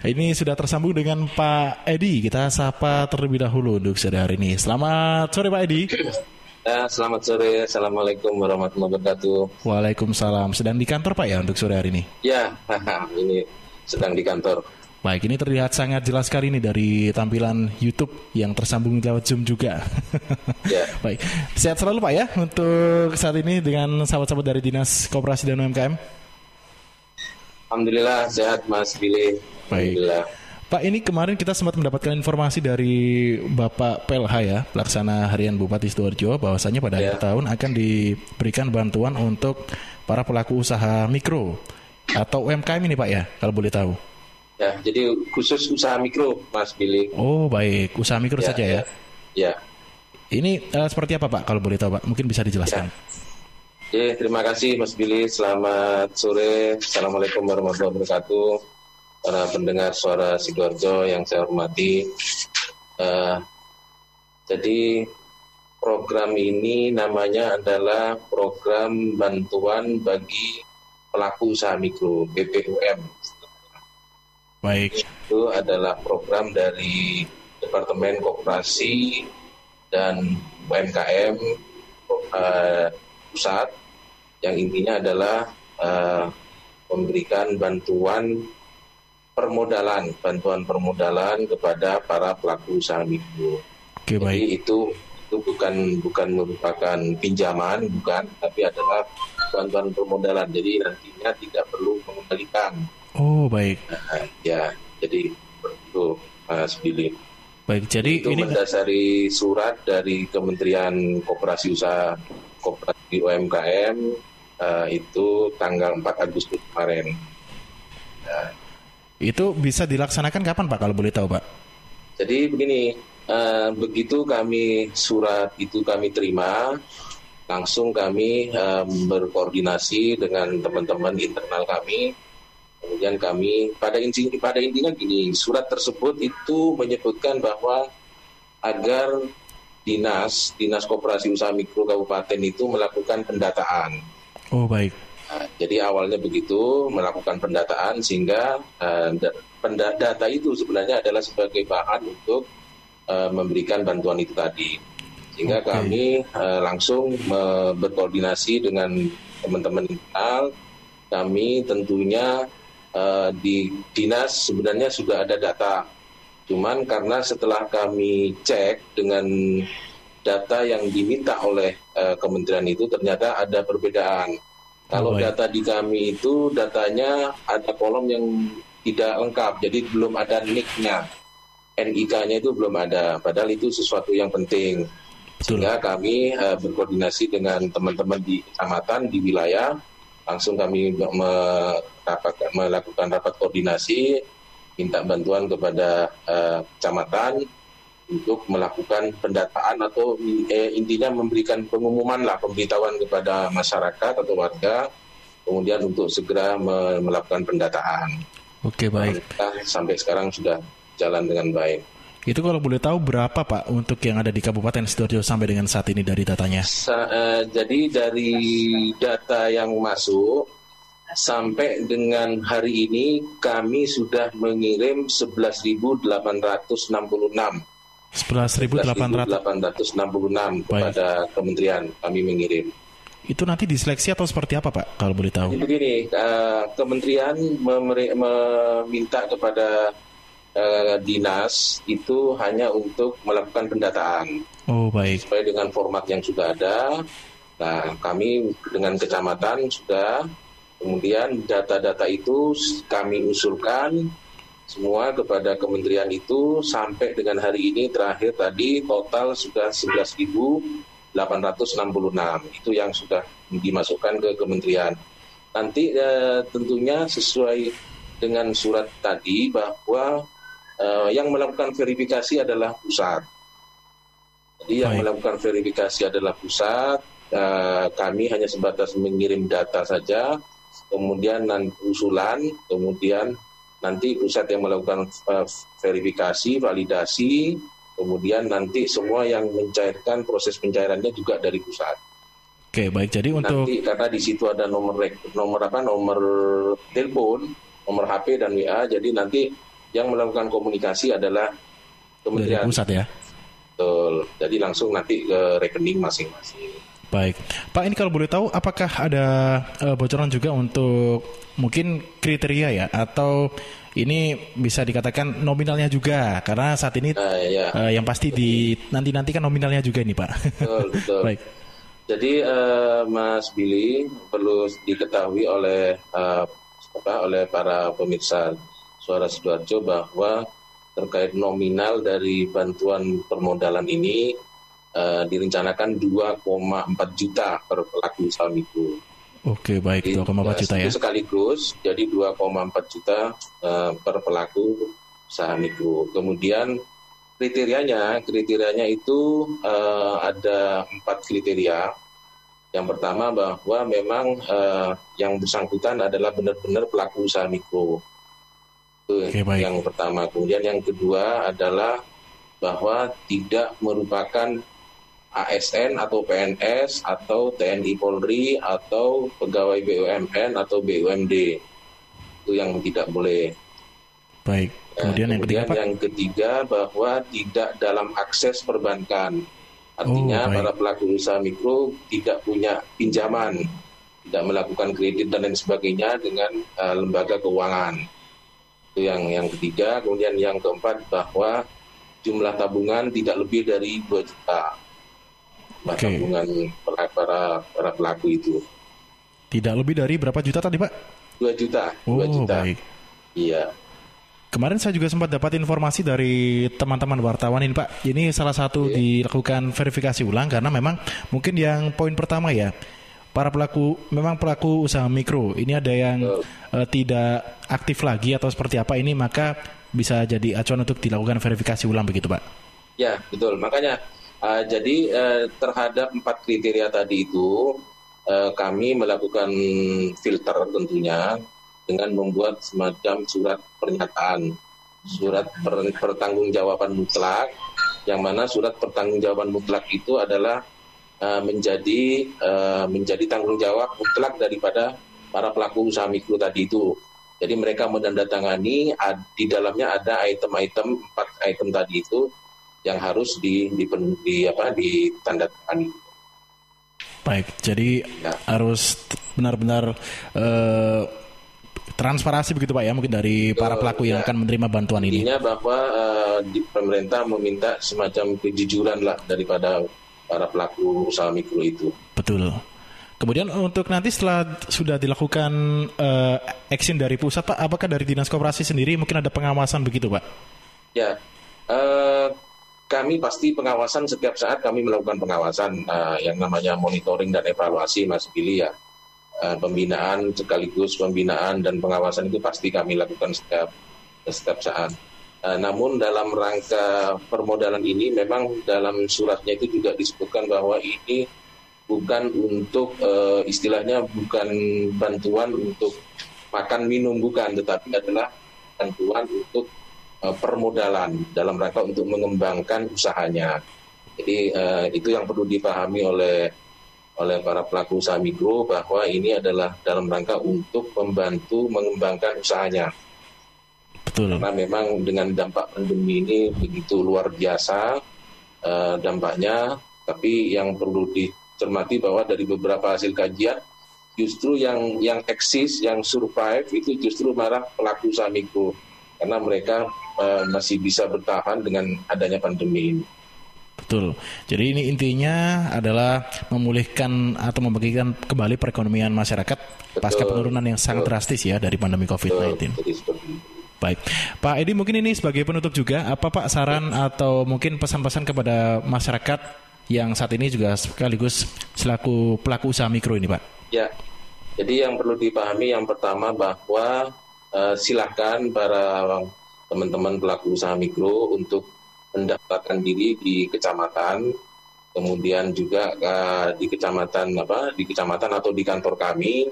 Ini sudah tersambung dengan Pak Edi. Kita sapa terlebih dahulu untuk sore hari ini. Selamat sore Pak Edi. Ya, selamat sore. Assalamualaikum warahmatullahi wabarakatuh. Waalaikumsalam. Sedang di kantor Pak ya untuk sore hari ini? Ya, ini sedang di kantor. Baik, ini terlihat sangat jelas sekali nih dari tampilan YouTube yang tersambung lewat Zoom juga. ya. Baik, sehat selalu Pak ya untuk saat ini dengan sahabat-sahabat dari Dinas Koperasi dan UMKM. Alhamdulillah sehat Mas Billy. Baik. Alhamdulillah. Pak, ini kemarin kita sempat mendapatkan informasi dari Bapak PLH ya, Pelaksana Harian Bupati Sidoarjo, bahwasanya pada ya. akhir tahun akan diberikan bantuan untuk para pelaku usaha mikro atau UMKM ini Pak ya, kalau boleh tahu. Ya, jadi khusus usaha mikro, Mas Billy. Oh, baik. Usaha mikro ya, saja ya? Ya. Ini uh, seperti apa, Pak? Kalau boleh tahu, Pak. Mungkin bisa dijelaskan. Ya. Oke, terima kasih Mas Billy. Selamat sore. Assalamualaikum warahmatullahi wabarakatuh. Para pendengar suara Sidoarjo yang saya hormati. Uh, jadi program ini namanya adalah program bantuan bagi pelaku usaha mikro BPUM Baik. Itu adalah program dari Departemen Koperasi dan UMKM uh, pusat yang intinya adalah uh, memberikan bantuan permodalan, bantuan permodalan kepada para pelaku usaha mikro. Baik. Jadi itu itu bukan bukan merupakan pinjaman, bukan, tapi adalah bantuan permodalan. Jadi nantinya tidak perlu mengembalikan Oh baik. Nah, ya, jadi itu Mas Billy. Baik, jadi itu ini mendasari surat dari Kementerian Koperasi Usaha Koperasi UMKM uh, itu tanggal 4 Agustus kemarin. Nah. Itu bisa dilaksanakan kapan Pak kalau boleh tahu Pak? Jadi begini, uh, begitu kami surat itu kami terima, langsung kami uh, berkoordinasi dengan teman-teman internal kami Kemudian kami pada inti pada intinya gini, surat tersebut itu menyebutkan bahwa agar dinas dinas koperasi usaha mikro kabupaten itu melakukan pendataan. Oh baik. Nah, jadi awalnya begitu melakukan pendataan sehingga uh, data itu sebenarnya adalah sebagai bahan untuk uh, memberikan bantuan itu tadi. Sehingga okay. kami uh, langsung uh, berkoordinasi dengan teman-teman internal. Kami tentunya uh, di dinas sebenarnya sudah ada data. Cuman karena setelah kami cek dengan data yang diminta oleh uh, kementerian itu ternyata ada perbedaan. Kalau oh, data di kami itu datanya ada kolom yang tidak lengkap, jadi belum ada NIK-nya. NIK-nya itu belum ada, padahal itu sesuatu yang penting. Sehingga kami uh, berkoordinasi dengan teman-teman di kecamatan, di wilayah, langsung kami melakukan rapat koordinasi minta bantuan kepada uh, kecamatan untuk melakukan pendataan atau eh, intinya memberikan pengumuman lah pemberitahuan kepada masyarakat atau warga kemudian untuk segera melakukan pendataan. Oke baik. Kita sampai sekarang sudah jalan dengan baik. Itu kalau boleh tahu berapa Pak untuk yang ada di Kabupaten Sidoarjo sampai dengan saat ini dari datanya? Sa uh, jadi dari data yang masuk sampai dengan hari ini kami sudah mengirim 11.866. 11.866 kepada kementerian kami mengirim. Itu nanti diseleksi atau seperti apa Pak kalau boleh tahu? Jadi begini, uh, kementerian meminta kepada uh, dinas itu hanya untuk melakukan pendataan. Oh baik. Sesuai dengan format yang sudah ada. Nah kami dengan kecamatan sudah kemudian data-data itu kami usulkan semua kepada kementerian itu sampai dengan hari ini terakhir tadi total sudah 11.866 itu yang sudah dimasukkan ke kementerian. Nanti eh, tentunya sesuai dengan surat tadi bahwa uh, yang melakukan verifikasi adalah pusat. Jadi yang Baik. melakukan verifikasi adalah pusat. Uh, kami hanya sebatas mengirim data saja, kemudian nanti usulan, kemudian nanti pusat yang melakukan uh, verifikasi, validasi, kemudian nanti semua yang mencairkan proses pencairannya juga dari pusat. Oke, baik. Jadi untuk nanti karena di situ ada nomor nomor apa? Nomor telepon, nomor HP dan WA. Jadi nanti yang melakukan komunikasi adalah kementerian Dari pusat ya. Betul. Jadi langsung nanti ke rekening masing-masing. Baik, Pak ini kalau boleh tahu, apakah ada uh, bocoran juga untuk mungkin kriteria ya, atau ini bisa dikatakan nominalnya juga, karena saat ini uh, ya. uh, yang pasti di nanti nanti kan nominalnya juga ini Pak. Betul, betul. Baik. Jadi uh, Mas Billy perlu diketahui oleh uh, apa, oleh para pemirsa suara sidoarjo bahwa terkait nominal dari bantuan permodalan ini uh, direncanakan 2,4 juta per pelaku usaha mikro. Oke baik 2,4 juta ya. Sekaligus jadi 2,4 juta uh, per pelaku usaha mikro. Kemudian kriterianya kriterianya itu uh, ada empat kriteria. Yang pertama bahwa memang uh, yang bersangkutan adalah benar-benar pelaku usaha mikro. Itu okay, baik. yang pertama. Kemudian yang kedua adalah bahwa tidak merupakan ASN atau PNS atau TNI Polri atau pegawai BUMN atau BUMD itu yang tidak boleh. Baik. Kemudian, nah, kemudian yang ketiga, yang ketiga bahwa tidak dalam akses perbankan. Artinya oh, para pelaku usaha mikro tidak punya pinjaman, tidak melakukan kredit dan lain sebagainya dengan uh, lembaga keuangan. Itu yang yang ketiga. Kemudian yang keempat bahwa jumlah tabungan tidak lebih dari 2 juta okay. tabungan para, para para pelaku itu. Tidak lebih dari berapa juta tadi Pak? Dua juta. Oh, juta. baik. Iya. Kemarin saya juga sempat dapat informasi dari teman-teman wartawan ini Pak. Ini salah satu okay. dilakukan verifikasi ulang karena memang mungkin yang poin pertama ya para pelaku memang pelaku usaha mikro ini ada yang uh, tidak aktif lagi atau seperti apa ini maka bisa jadi acuan untuk dilakukan verifikasi ulang begitu Pak. Ya betul makanya Uh, jadi uh, terhadap empat kriteria tadi itu uh, kami melakukan filter tentunya dengan membuat semacam surat pernyataan, surat per, pertanggungjawaban mutlak, yang mana surat pertanggungjawaban mutlak itu adalah uh, menjadi uh, menjadi tanggung jawab mutlak daripada para pelaku usaha mikro tadi itu. Jadi mereka menandatangani di dalamnya ada item-item empat item tadi itu yang harus di, di, di apa ditandatangani. Baik, jadi ya. harus benar-benar uh, transparansi begitu pak ya mungkin dari para pelaku ya. yang akan menerima bantuan ini. Intinya bahwa uh, di pemerintah meminta semacam kejujuran lah daripada para pelaku usaha mikro itu. Betul. Kemudian untuk nanti setelah sudah dilakukan uh, action dari pusat pak, apakah dari dinas koperasi sendiri mungkin ada pengawasan begitu pak? Ya, uh, kami pasti pengawasan setiap saat kami melakukan pengawasan uh, yang namanya monitoring dan evaluasi Mas Billy ya. Uh, pembinaan sekaligus pembinaan dan pengawasan itu pasti kami lakukan setiap setiap saat. Uh, namun dalam rangka permodalan ini memang dalam suratnya itu juga disebutkan bahwa ini bukan untuk uh, istilahnya bukan bantuan untuk makan minum bukan tetapi adalah bantuan untuk uh, permodalan dalam rangka untuk mengembangkan usahanya. Jadi uh, itu yang perlu dipahami oleh oleh para pelaku usaha mikro bahwa ini adalah dalam rangka untuk membantu mengembangkan usahanya. Betul. Karena memang dengan dampak pandemi ini begitu luar biasa uh, dampaknya, tapi yang perlu dicermati bahwa dari beberapa hasil kajian justru yang yang eksis, yang survive itu justru malah pelaku usaha mikro karena mereka uh, masih bisa bertahan dengan adanya pandemi ini. Betul. Jadi ini intinya adalah memulihkan atau membagikan kembali perekonomian masyarakat Betul. pasca penurunan yang sangat Betul. drastis ya dari pandemi COVID-19. Baik, Pak Edi mungkin ini sebagai penutup juga apa Pak saran atau mungkin pesan-pesan kepada masyarakat yang saat ini juga sekaligus selaku pelaku usaha mikro ini Pak? Ya, jadi yang perlu dipahami yang pertama bahwa uh, silakan para teman-teman pelaku usaha mikro untuk mendaftarkan diri di kecamatan, kemudian juga uh, di kecamatan apa di kecamatan atau di kantor kami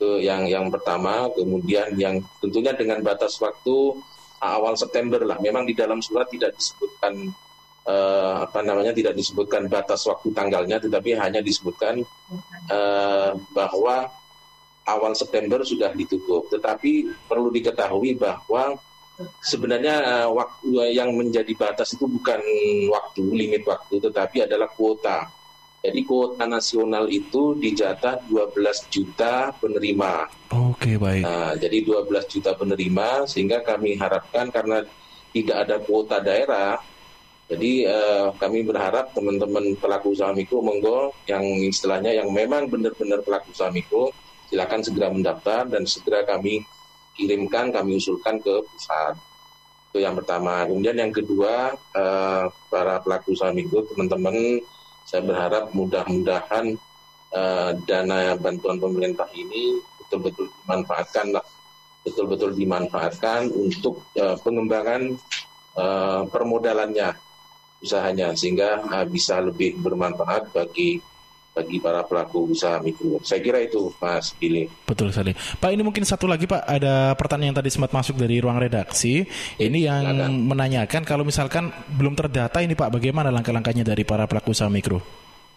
itu yang yang pertama, kemudian yang tentunya dengan batas waktu awal September lah. Memang di dalam surat tidak disebutkan uh, apa namanya tidak disebutkan batas waktu tanggalnya, tetapi hanya disebutkan uh, bahwa awal September sudah ditutup. Tetapi perlu diketahui bahwa sebenarnya uh, waktu yang menjadi batas itu bukan waktu limit waktu tetapi adalah kuota. Jadi kuota nasional itu dijatah 12 juta penerima. Oke, baik. Nah, jadi 12 juta penerima sehingga kami harapkan karena tidak ada kuota daerah jadi uh, kami berharap teman-teman pelaku usaha mikro monggo yang istilahnya yang memang benar-benar pelaku usaha mikro silakan segera mendaftar dan segera kami kirimkan, kami usulkan ke pusat. Itu yang pertama. Kemudian yang kedua, uh, para pelaku usaha mikro, teman-teman, saya berharap mudah-mudahan uh, dana bantuan pemerintah ini betul-betul dimanfaatkan betul-betul dimanfaatkan untuk uh, pengembangan permodalannya usahanya sehingga bisa lebih bermanfaat bagi bagi para pelaku usaha mikro. Saya kira itu Mas Billy. Betul sekali. Pak ini mungkin satu lagi Pak ada pertanyaan yang tadi sempat masuk dari ruang redaksi. Ya, ini yang silakan. menanyakan kalau misalkan belum terdata ini Pak bagaimana langkah-langkahnya dari para pelaku usaha mikro?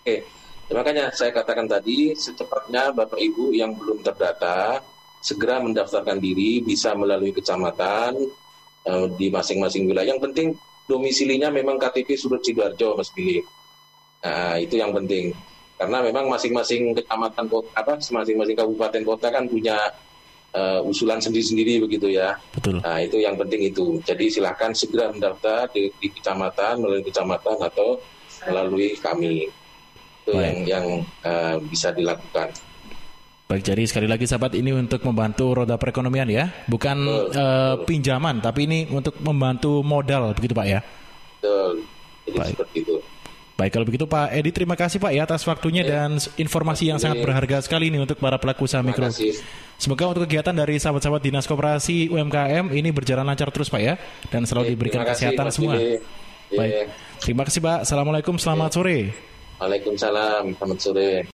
Oke. Makanya saya katakan tadi secepatnya Bapak Ibu yang belum terdata segera mendaftarkan diri bisa melalui kecamatan uh, di masing-masing wilayah. Yang penting domisilinya memang KTP Surut Sidoarjo Mas Billy. Nah, itu yang penting. Karena memang masing-masing kecamatan kota apa masing-masing kabupaten kota kan punya uh, usulan sendiri-sendiri begitu ya. Betul. Nah, itu yang penting itu. Jadi silahkan segera mendaftar di, di kecamatan melalui kecamatan atau melalui kami. Itu Baik. yang yang uh, bisa dilakukan. Baik, jadi sekali lagi sahabat ini untuk membantu roda perekonomian ya, bukan betul, uh, pinjaman, tapi ini untuk membantu modal, begitu Pak ya? Betul, jadi Baik. seperti itu. Baik, kalau begitu Pak Edi, terima kasih Pak ya atas waktunya ya. dan informasi yang sangat berharga sekali ini untuk para pelaku usaha mikro. Semoga untuk kegiatan dari sahabat-sahabat Dinas Koperasi UMKM ini berjalan lancar terus Pak ya, dan selalu diberikan kasih, kesehatan semua. Ya. Baik, terima kasih Pak. Assalamualaikum, selamat ya. sore. Waalaikumsalam, selamat sore.